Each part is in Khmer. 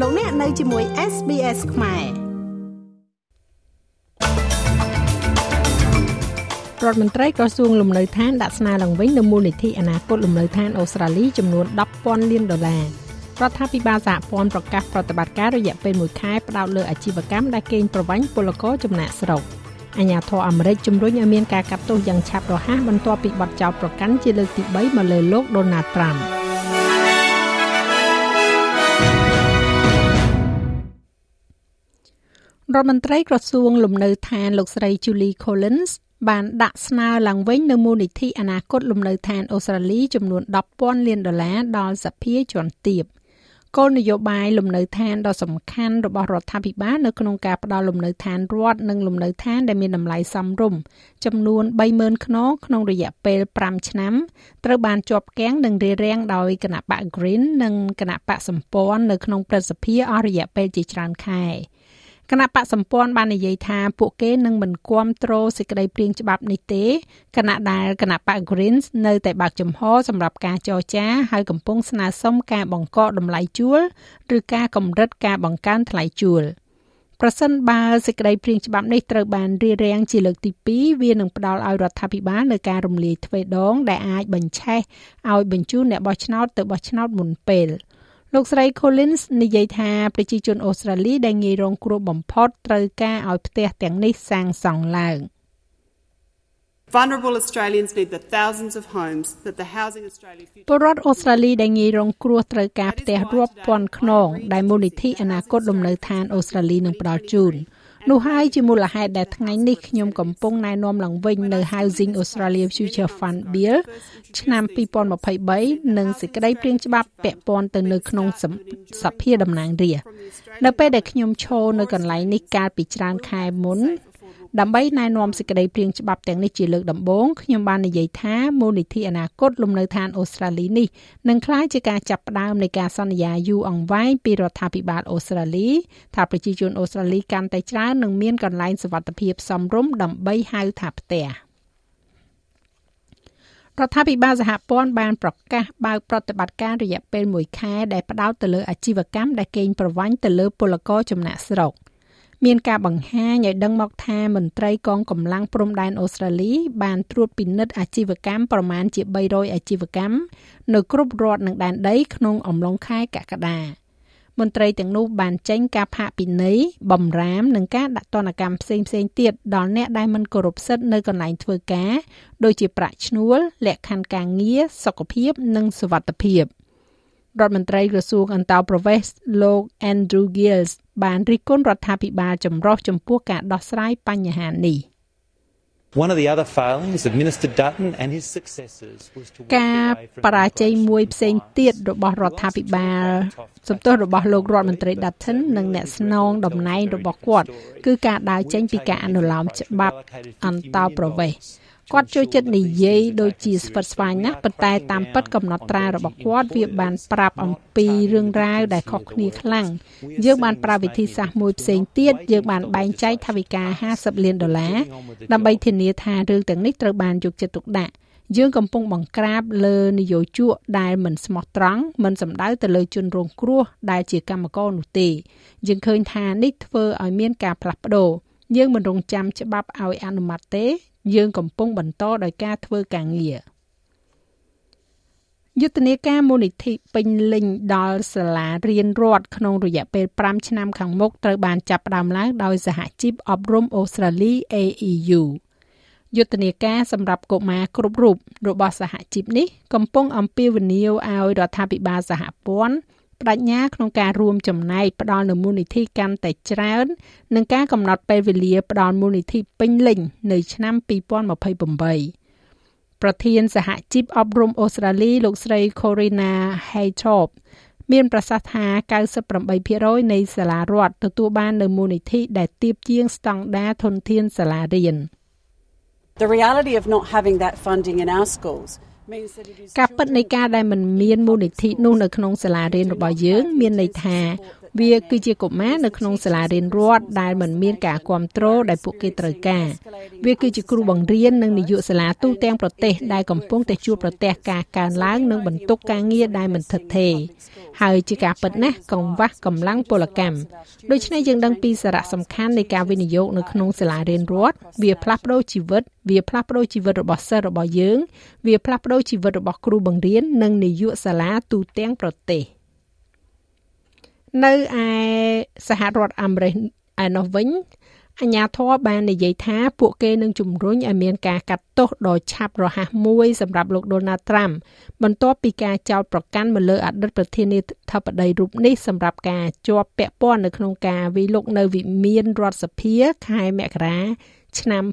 លោកអ្នកនៅជាមួយ SBS ខ្មែររដ្ឋមន្ត្រីក្រសួងលំនៅឋានដាក់ស្នើឡើងវិញនៅមូលនិធិអនាគតលំនៅឋានអូស្ត្រាលីចំនួន10,000លានដុល្លាររដ្ឋាភិបាលសហព័ន្ធប្រកាសប្រតិបត្តិការរយៈពេល1ខែផ្ដោតលើអាជីវកម្មដែលកេងប្រវ័ញ្ចពលករចំណាក់ស្រុកអាញាធរអាមេរិកជំរុញឲ្យមានការកាត់ទោសយ៉ាងឆាប់រហ័សបន្ទាប់ពីបទចោទប្រកាន់ជាលើកទី3មកលើលោកដូណាល់ត្រាំ រដ្ឋមន្ត្រីក្រសួងលំនៅឋានលោកស្រី Julie Collins បានដាក់ស្នើឡើងវិញនៅមូលនិធិអនាគតលំនៅឋានអូស្ត្រាលីចំនួន10,000លានដុល្លារដល់សភាជាន់ទាបគោលនយោបាយលំនៅឋានដ៏សំខាន់របស់រដ្ឋាភិបាលនៅក្នុងការផ្ដល់លំនៅឋានរដ្ឋនិងលំនៅឋានដែលមានតម្លៃសមរម្យចំនួន30,000ខ្នងក្នុងរយៈពេល5ឆ្នាំត្រូវបានជាប់គាំងនិងរារាំងដោយគណៈបក Green និងគណៈបកសម្ព័ន្ធនៅក្នុងព្រឹទ្ធសភាអស់រយៈពេលជាច្រើនខែ។ គណៈបកសម្ព័ន្ធបាននិយាយថាពួកគេនឹងមិនគ្រប់គ្រងសេចក្តីព្រាងច្បាប់នេះទេគណៈដែលគណៈបក Greens នៅតែបើកចំហសម្រាប់ការចរចាហើយកំពុងស្នើសុំការបង្កកតម្លៃជួលឬការកម្រិតការបង្កើនថ្លៃជួលប្រសិនបើសេចក្តីព្រាងច្បាប់នេះត្រូវបានរារាំងជាលើកទី2វានឹងផ្ដល់ឲ្យរដ្ឋាភិបាលនៅការរំលាយទ្វេដងដែលអាចបញ្ឆេះឲ្យបញ្ជូនអ្នកបោះឆ្នោតទៅបោះឆ្នោតមុនពេល។ លោកស្រី Collins និយាយថាប្រជាជនអូស្ត្រាលីដែលងាយរងគ្រោះបំផុតត្រូវការឲ្យផ្ទះទាំងនេះសាងសង់ឡើង Vulnerable Australians need the thousands of homes that the Housing Australia ពលរដ្ឋអូស្ត្រាលីដែលងាយរងគ្រោះត្រូវការផ្ទះរាប់ពាន់ខ្នងដែលមូលនិធិអនាគតលំនៅឋានអូស្ត្រាលីនឹងផ្ដល់ជូន នោះហើយជាមូលហេតុដែលថ្ងៃនេះខ្ញុំកំពុងណែនាំឡើងវិញនៅ Housing Australia Future Fund Bill ឆ្នាំ2023និងសេចក្តីព្រាងច្បាប់ពាក់ព័ន្ធទៅនៅក្នុងសភាតំណាងរាស្ត្រនៅពេលដែលខ្ញុំឈរនៅកន្លែងនេះកាលពីច្រើនខែមុន ដើម្បីណែនាំសេចក្តីព្រាងច្បាប់ទាំងនេះជាលើកដំបូងខ្ញុំបាននិយាយថាមូលនិធិអនាគតលំនៅឋានអូស្ត្រាលីនេះនឹងក្លាយជាការចាប់ផ្ដើមនៃការសន្យាយូរអង្វែងពីរដ្ឋាភិបាលអូស្ត្រាលីថាប្រជាជនអូស្ត្រាលីកាន់តែច្រើននឹងមានកន្លែងសុវត្ថិភាពសមរម្យដើម្បីហៅថាផ្ទះរដ្ឋាភិបាលសហព័ន្ធបានប្រកាសបើកប្រតិបត្តិការរយៈពេល1ខែដែលផ្ដោតទៅលើអាជីវកម្មដែលកេងប្រវ័ញ្ចទៅលើពលករចំណាក់ស្រុក។ មានការបង្ហាញឲ្យដឹងមកថាមន្ត្រីកងកម្លាំងព្រំដែនអូស្ត្រាលី បានត្រួតពិនិត្យអាជីវកម្មប្រមាណជា300អាជីវកម្មនៅគ្រប់រដ្ឋនិងដែនដី ក្នុងអំឡុងខែកក្កដាមន្ត្រីទាំងនោះបានចេញការផាកពិន័យបំរាមនិងការដាក់ទណ្ឌកម្មផ្សេងផ្សេងទៀតដល់អ្នកដែលមិនគោរពសិទ្ធិនៅកន្លែងធ្វើការដូចជាប្រាក់ឈ្នួលលក្ខខណ្ឌការងារសុខភាពនិងសុវត្ថិភាព។រដ្ឋមន្ត្រីក្រសួងអន្តោប្រវេសន៍លោក Andrew Gills បានរិះគន់រដ្ឋាភិបាលចម្រុះចំពោះការដោះស្រាយបញ្ហានេះ One of the other failings of Minister Dutton and his successors was to ការបរាជ័យមួយផ្សេងទៀតរបស់រដ្ឋាភិបាលសំទោសរបស់លោករដ្ឋមន្ត្រី Dutton និងអ្នកស្នងតំណែងរបស់គាត់គឺការដើរចេញពីការអនុលោមច្បាប់អន្តោប្រវេសន៍ គាត់ចូលចិត្តនិយាយដូចជាស្វិតស្វាញណាស់ប៉ុន្តែតាមពិតកំណត់ត្រារបស់គាត់វាបានប្រាប់អំពីរឿងរ៉ាវដែលខុសគ្នាខ្លាំងយើងបានប្រើវិធីសាស្ត្រមួយផ្សេងទៀតយើងបានបែងចែកថវិកា50លានដុល្លារដើម្បីធានាថារឿងទាំងនេះត្រូវបានយកចិត្តទុកដាក់យើងកំពុងបង្ក្រាបលើនយោជកដែលមិនស្មោះត្រង់មិនសំដៅទៅលើជនរងគ្រោះដែលជាកម្មករនោះទេយើងឃើញថានេះធ្វើឲ្យមានការផ្លាស់ប្ដូរយើងមិនរងចាំច្បាប់ឲ្យអនុម័តទេ យើងកំពុងបន្តដោយការធ្វើការងារយុទ្ធនាការមូលនិធិពេញលេញដល់សាលារៀនរដ្ឋក្នុងរយៈពេល5ឆ្នាំខាងមុខត្រូវបានចាប់ផ្ដើមឡើងដោយសហជីពអប់រំអូស្ត្រាលី AEU យុទ្ធនាការសម្រាប់កុមារគ្រប់រូបរបស់សហជីពនេះ កំពុងអំពាវនាវឲ្យរដ្ឋាភិបាលសហព័ន្ធ បដិញ្ញាក្នុងការរួមចំណែកផ្ដល់នូវមូលនិធិកាន់តែច្រើននិងការកំណត់ពេលវេលាផ្ដល់មូលនិធិពេញលេញនៅឆ្នាំ2028ប្រធានសហជីពអប់រំអូស្ត្រាលីលោកស្រី Corina Haythorpe មានប្រសាសន៍ថា98%នៃសាលារដ្ឋទទួលបាននូវមូលនិធិដែលទាបជាងស្តង់ដារធនធានសាលារៀន The reality of not having that funding in our schools ការពិតនៃការដែលមិនមានមូលនិធិនោះនៅក្នុងសាលារៀនរបស់យើង មានន័យថា វាគឺជាកុមារនៅក្នុងសាលារៀនរដ្ឋដែលមិនមានការគ្រប់គ្រងដែលពួកគេត្រូវការវាគឺជាគ្រូបង្រៀននិងនាយកសាលាទូទាំងប្រទេសដែលកំពុងតែជួបប្រទះការកើនឡើងនិងបន្ទុកការងារដែលមិនថិតថេរហើយជាការពិតណាស់កង្វះកម្លាំងពលកម្មដូច្នេះយើងដឹងពីសារៈសំខាន់នៃការវិនិយោគនៅក្នុងសាលារៀនរដ្ឋវាផ្លាស់ប្ដូរជីវិតវាផ្លាស់ប្ដូរជីវិតរបស់សិស្សរបស់យើង វាផ្លាស់ប្ដូរជីវិតរបស់គ្រូបង្រៀននិងនាយកសាលាទូទាំងប្រទេស នៅឯសហរដ្ឋអាមេរិកឯនោះវិញអញ្ញាធរបាននិយាយថាពួកគេនឹងជំរុញឲ្យមានការកាត់ទោសដ៏ឆាប់រហ័សមួយសម្រាប់លោក Donald Trump បន្ទាប់ពីការចោទប្រកាន់មកលើអតីតប្រធានាធិបតីរូបនេះសម្រាប់ការជាប់ពាក់ព័ន្ធនៅក្នុងការវិលុកនៅវិមានរដ្ឋសភាខែមករាឆ្នាំ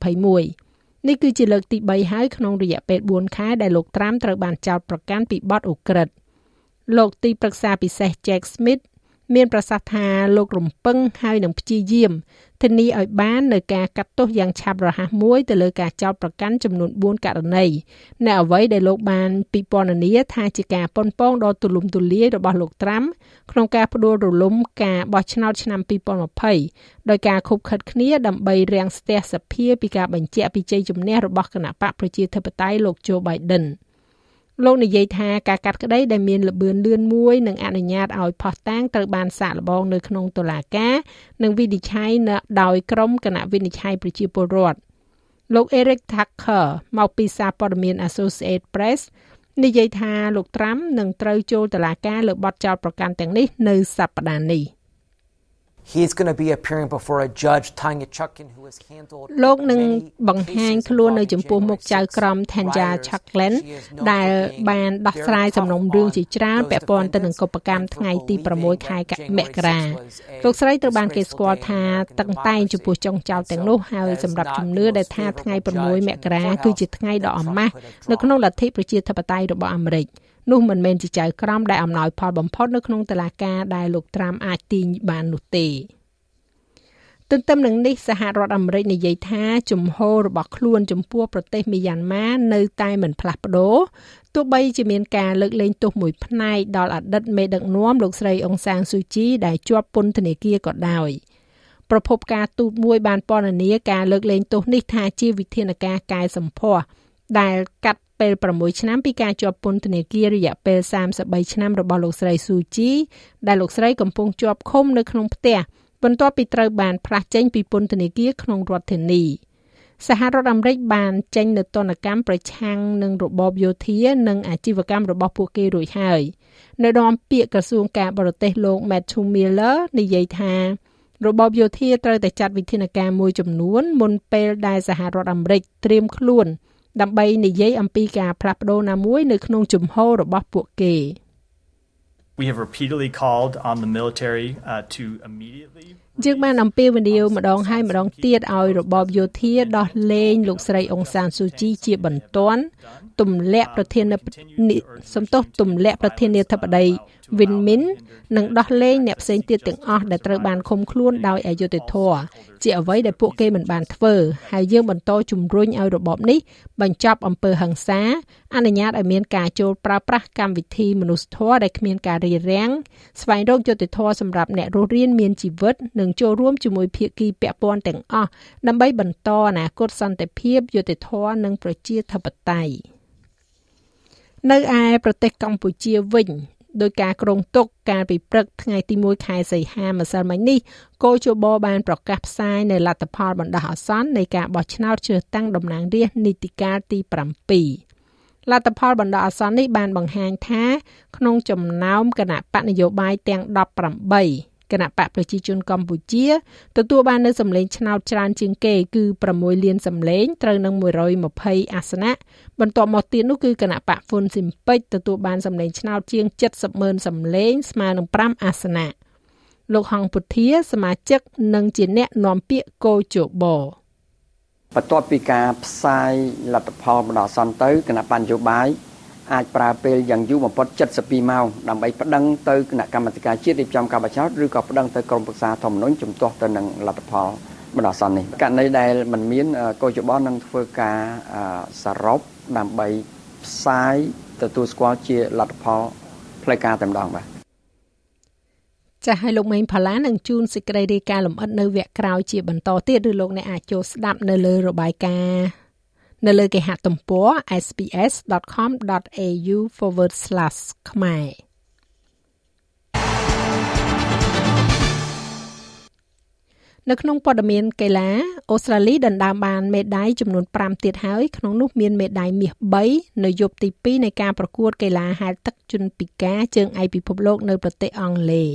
2021នេះគឺជាលើកទី3ហើយក្នុងរយៈពេល4ខែដែលលោកត្រាំត្រូវបានចោទប្រកាន់ពីបទឧក្រិដ្ឋ លោកទីប្រឹក្សាពិសេស Jack Smith មានប្រសាសន៍ថាលោករំពឹងហើយនឹងព្យាយាមធានាឲ្យបាននៅការកាត់ទោសយ៉ាងឆាប់រហ័សមួយទៅលើការចោទប្រកាន់ចំនួន4ករណីនៅអ្វីដែលលោកបានពិពណ៌នាថាជាការប៉ុនប៉ងដ៏ទូលំទូលាយរបស់លោកត្រាំក្នុងការផ្ដួលរលំការបោះឆ្នោតឆ្នាំ2020ដោយការខុបខិតគ្នាដើម្បីរាំងស្ទះសភាពីការបញ្ជាក់ពីជ័យជំនះរបស់គណៈបកប្រជាធិបតេយ្យលោក Joe Biden ។ លោកនិយាយថាការកាត់ក្តីដែលមានលបឿនលឿនមួយនឹងអនុញ្ញាតឲ្យផោះតាំងត្រូវបានសាកល្បងនៅក្នុងតុលាការនិងវិនិច្ឆ័យដោយក្រុមគណៈវិនិច្ឆ័យប្រជាពលរដ្ឋលោក Eric Tucker មកពីសារព័ត៌មាន Associated Press និយាយថាលោកត្រាំនឹងត្រូវចូលតុលាការលើបទចោទប្រកាន់ទាំងនេះនៅសប្តាហ៍នេះ។ He's going to be appearing before a judge Tanya Chutkin who has handled លោកនឹងបង្ហាញខ្លួននៅចំពោះមុខចៅក្រម Tanya Chutkin ដែលបានដោះស្រាយសំណុំរឿងជាច្រើនពាក់ព័ន្ធទៅនឹងកុបកម្មថ្ងៃទី6ខែមករាលោកស្រីត្រូវបានគេស្គាល់ថាតឹងតែងចំពោះចុងចោលទាំងនោះហើយសម្រាប់ជំនឿដែលថាថ្ងៃ6មករាគឺជាថ្ងៃដ៏អាម៉ាស់នៅក្នុងលទ្ធិប្រជាធិបតេយ្យរបស់អាមេរិក។ នោះមិនមែនជាចៅក្រមដែលអំណោយផលបំផុតនៅក្នុងតឡាការដែលលោកត្រាំអាចទាញបាននោះទេទន្ទឹមនឹងនេះសហរដ្ឋអាមេរិកនិយាយថាជំហររបស់ខ្លួនចំពោះប្រទេសមីយ៉ាន់ម៉ានៅតែមិនផ្លាស់ប្ដូរទោះបីជាមានការលើកលែងទោសមួយផ្នែកដល់អតីតមេដឹកនាំលោកស្រីអុងសាងស៊ូជីដែលជាប់ពន្ធនាគារក៏ដោយប្រពន្ធការទូតមួយបានពណ៌នាការលើកលែងទោសនេះថាជាវិធានការកែសម្ផស្សដែលកាត់ ពេល6ឆ្នាំពីការជាប់ពន្ធនាគាររយៈពេល33ឆ្នាំរបស់លោកស្រីស៊ូជីដែលលោកស្រីកំពុងជាប់ឃុំនៅក្នុងផ្ទះបន្ទាប់ពីត្រូវបានផ្លាស់ចេញពីពន្ធនាគារក្នុងរដ្ឋធានីសហរដ្ឋអាមេរិកបានចេញនូវទណ្ឌកម្មប្រឆាំងនឹងរបបយោធានិងអាជីវកម្មរបស់ពួកគេរួចហើយនៅដមពាក្យក្រសួងការបរទេសលោក Matthew Miller និយាយថារបបយោធាត្រូវតែចាត់វិធានការមួយចំនួនមុនពេលដែលសហរដ្ឋអាមេរិកត្រៀមខ្លួន ដើម្បីនិយាយអំពីការផ្លាស់ប្ដូរណាមួយនៅក្នុងជំហររបស់ពួកគេ We have repeatedly called on the military uh, to immediately យើងបានអំពាវនាវម្ដងហើយម្ដងទៀតឲ្យរបបយោធាដោះលែងលោកស្រីអុងសានស៊ូជីជាបន្ទាន់ទម្លាក់ប្រធានសំទោសទម្លាក់ប្រធានាធិបតីវិនមីននិងដោះលែងអ្នកផ្សេងទៀតទាំងអស់ដែលត្រូវបានឃុំខ្លួនដោយអយុត្តិធម៌ជាអ្វីដែលពួកគេមិនបានធ្វើហើយយើងបន្តជំរុញឲ្យរបបនេះបញ្ចប់អំពើហិង្សា អនុញ្ញាតឲ្យមានការចូលប្រើប្រាស់កម្មវិធីមនុស្សធម៌ដែលគ្មានការរារាំងស្វែងរកយុត្តិធម៌សម្រាប់អ្នករស់រានមានជីវិតនិងចូលរួមជាមួយភាគីពាក់ព័ន្ធទាំងអស់ដើម្បីបន្តអនាគតសន្តិភាពយុត្តិធម៌និងប្រជាធិបតេយ្យ នៅឯប្រទេសកម្ពុជាវិញដោយការគ្រងទុកកាលពីព្រឹកថ្ងៃទី1ខែសីហាម្សិលមិញនេះគោជបបានប្រកាសផ្សាយនៅលទ្ធផលបណ្ដោះអាសន្ននៃការបោះឆ្នោតជ្រើសតាំងតំណាងរាស្ត្រនីតិកាលទី7លទ្ធផលបណ្ដោះអាសន្ននេះបានបង្ហាញថា ក្នុងចំណោមគណៈបកនយោបាយទាំង18 គណៈបកប្រជាជនកម្ពុជាទទួលបាននូវសម្លេងឆ្នោតច្រើនជាងគេគឺ6លានសម្លេងត្រូវនឹង120អាសនៈបន្ទាប់មកទៀតនោះគឺគណៈបកហ៊ុនស៊ីមពេចទទួលបានសម្លេងឆ្នោតជាង70ម៉ឺនសម្លេងស្មើនឹង5អាសនៈលោកហងពុធាសមាជិកនិងជាអ្នកនាំពាក្យកោជបបន្ទាប់ពីការផ្សាយលទ្ធផលបណ្ដោះអាសន្នទៅគណៈបញ្ញយោបាយ អាចប្រើពេលយ៉ាងយូរបំផុត72ម៉ោងដើម្បីប្តឹងទៅគណៈកម្មាធិការជាតិរៀបចំការបោះឆ្នោតឬក៏ប្តឹងទៅក្រមប្រឹក្សាធម្មនុញ្ញជំទាស់ទៅនឹងលទ្ធផលបណ្ដោះអាសន្ននេះករណីដែលมันមានកោជបនឹងធ្វើការសរុបដើម្បីផ្សាយទទួលស្គាល់ជាលទ្ធផលផ្លូវការតែម្ដងបាទចាស់ឲ្យលោកមេងផល្លានឹងជូនសេចក្តីរាយការណ៍លម្អិតនៅវគ្គក្រោយជាបន្តទៀតឬលោកអ្នកអាចចូលស្ដាប់នៅលើរបាយការណ៍ នៅលើគេហទំព័រ sps.com.au/ ខ្មែរនៅក្នុងព័ត៌មានកីឡាអូស្ត្រាលីដណ្ដើមបានមេដាយចំនួន5ទៀតហើយក្នុងនោះមានមេដាយមាស3នៅយប់ទី2នៃការប្រកួតកីឡាហែលទឹកជន់ពីកាជើងឯកពិភពលោកនៅប្រទេសអង់គ្លេស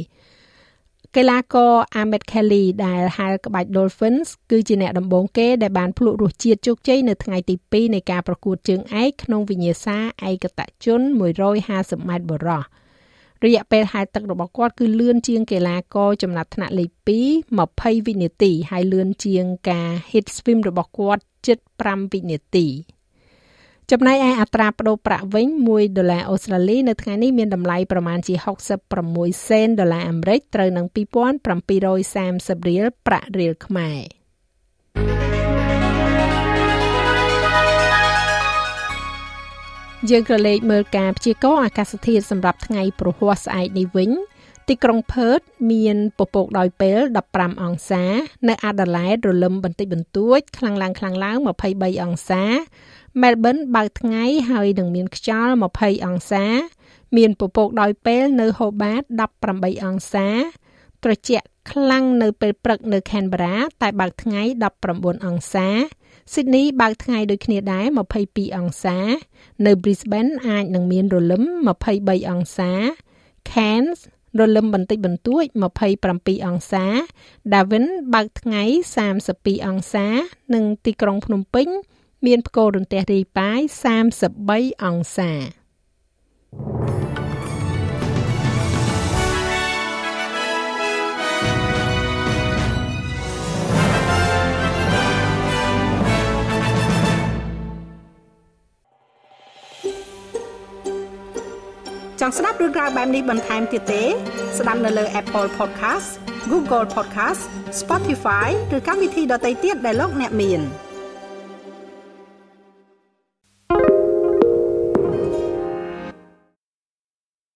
កីឡាករ Ahmed Kelly ដែលហៅក្បាច់ Dolphins គឺជាអ្នកដំបូងគេដែលបានភ្លក់រសជាតិជោគជ័យនៅថ្ងៃទី2នៃការប្រកួតជើងឯកក្នុងវិញ្ញាសាឯកតជន150ម៉ែត្របុរសរយៈពេលហែលទឹករបស់គាត់គឺលឿនជាងកីឡាករចំណាត់ថ្នាក់លេខ2 20វិនាទី ហើយលឿនជាងការ hit swim របស់គាត់ជិត5វិនាទី។ ចំណែកឯអត្រាប្តូរប្រាក់វិញ1ដុល្លារអូស្ត្រាលីនៅថ្ងៃនេះមានតម្លៃប្រមាណជា66សេនដុល្លារអាមេរិកត្រូវនឹង2730រៀលប្រាក់រៀលខ្មែរយើងក៏លេខមើលការព្យាករណ៍អាកាសធាតុសម្រាប់ថ្ងៃព្រហស្បតិ៍ស្អែកនេះវិញទីក្រុងផឺតមានពពកដោយពេល15អង្សា នៅអាដាលេដរលឹមបន្តិចបន្តួចខ្លាំងឡើងខ្លាំងឡើង23អង្សា មែលប៊នបើកថ្ងៃហើយនឹងមានខ្យល់20អង្សា មានពពកដោយពេលនៅហូបាត18អង្សា ត្រជាក់ខ្លាំងនៅពេលព្រឹកនៅ Canberra តែបើកថ្ងៃ19អង្សា Sydney បើកថ្ងៃដូចគ្នាដែរ22អង្សា នៅ Brisbane អាចនឹងមានរលឹម23អង្សា Cairns រលឹមបន្តិចបន្តួច27អង្សា Darwin បើកថ្ងៃ32អង្សា និងទីក្រុងភ្នំពេញ មានផ្គររន្ទះរាយប៉ាយ33អង្សាចង់ស្ដាប់រឿងក្រៅបែបនេះបន្ថែមទៀតទេ ស្ដាប់នៅលើ Apple Podcast Google Podcast Spotify ឬកម្មវិធីដទៃទៀតដែលលោកអ្នកមាន។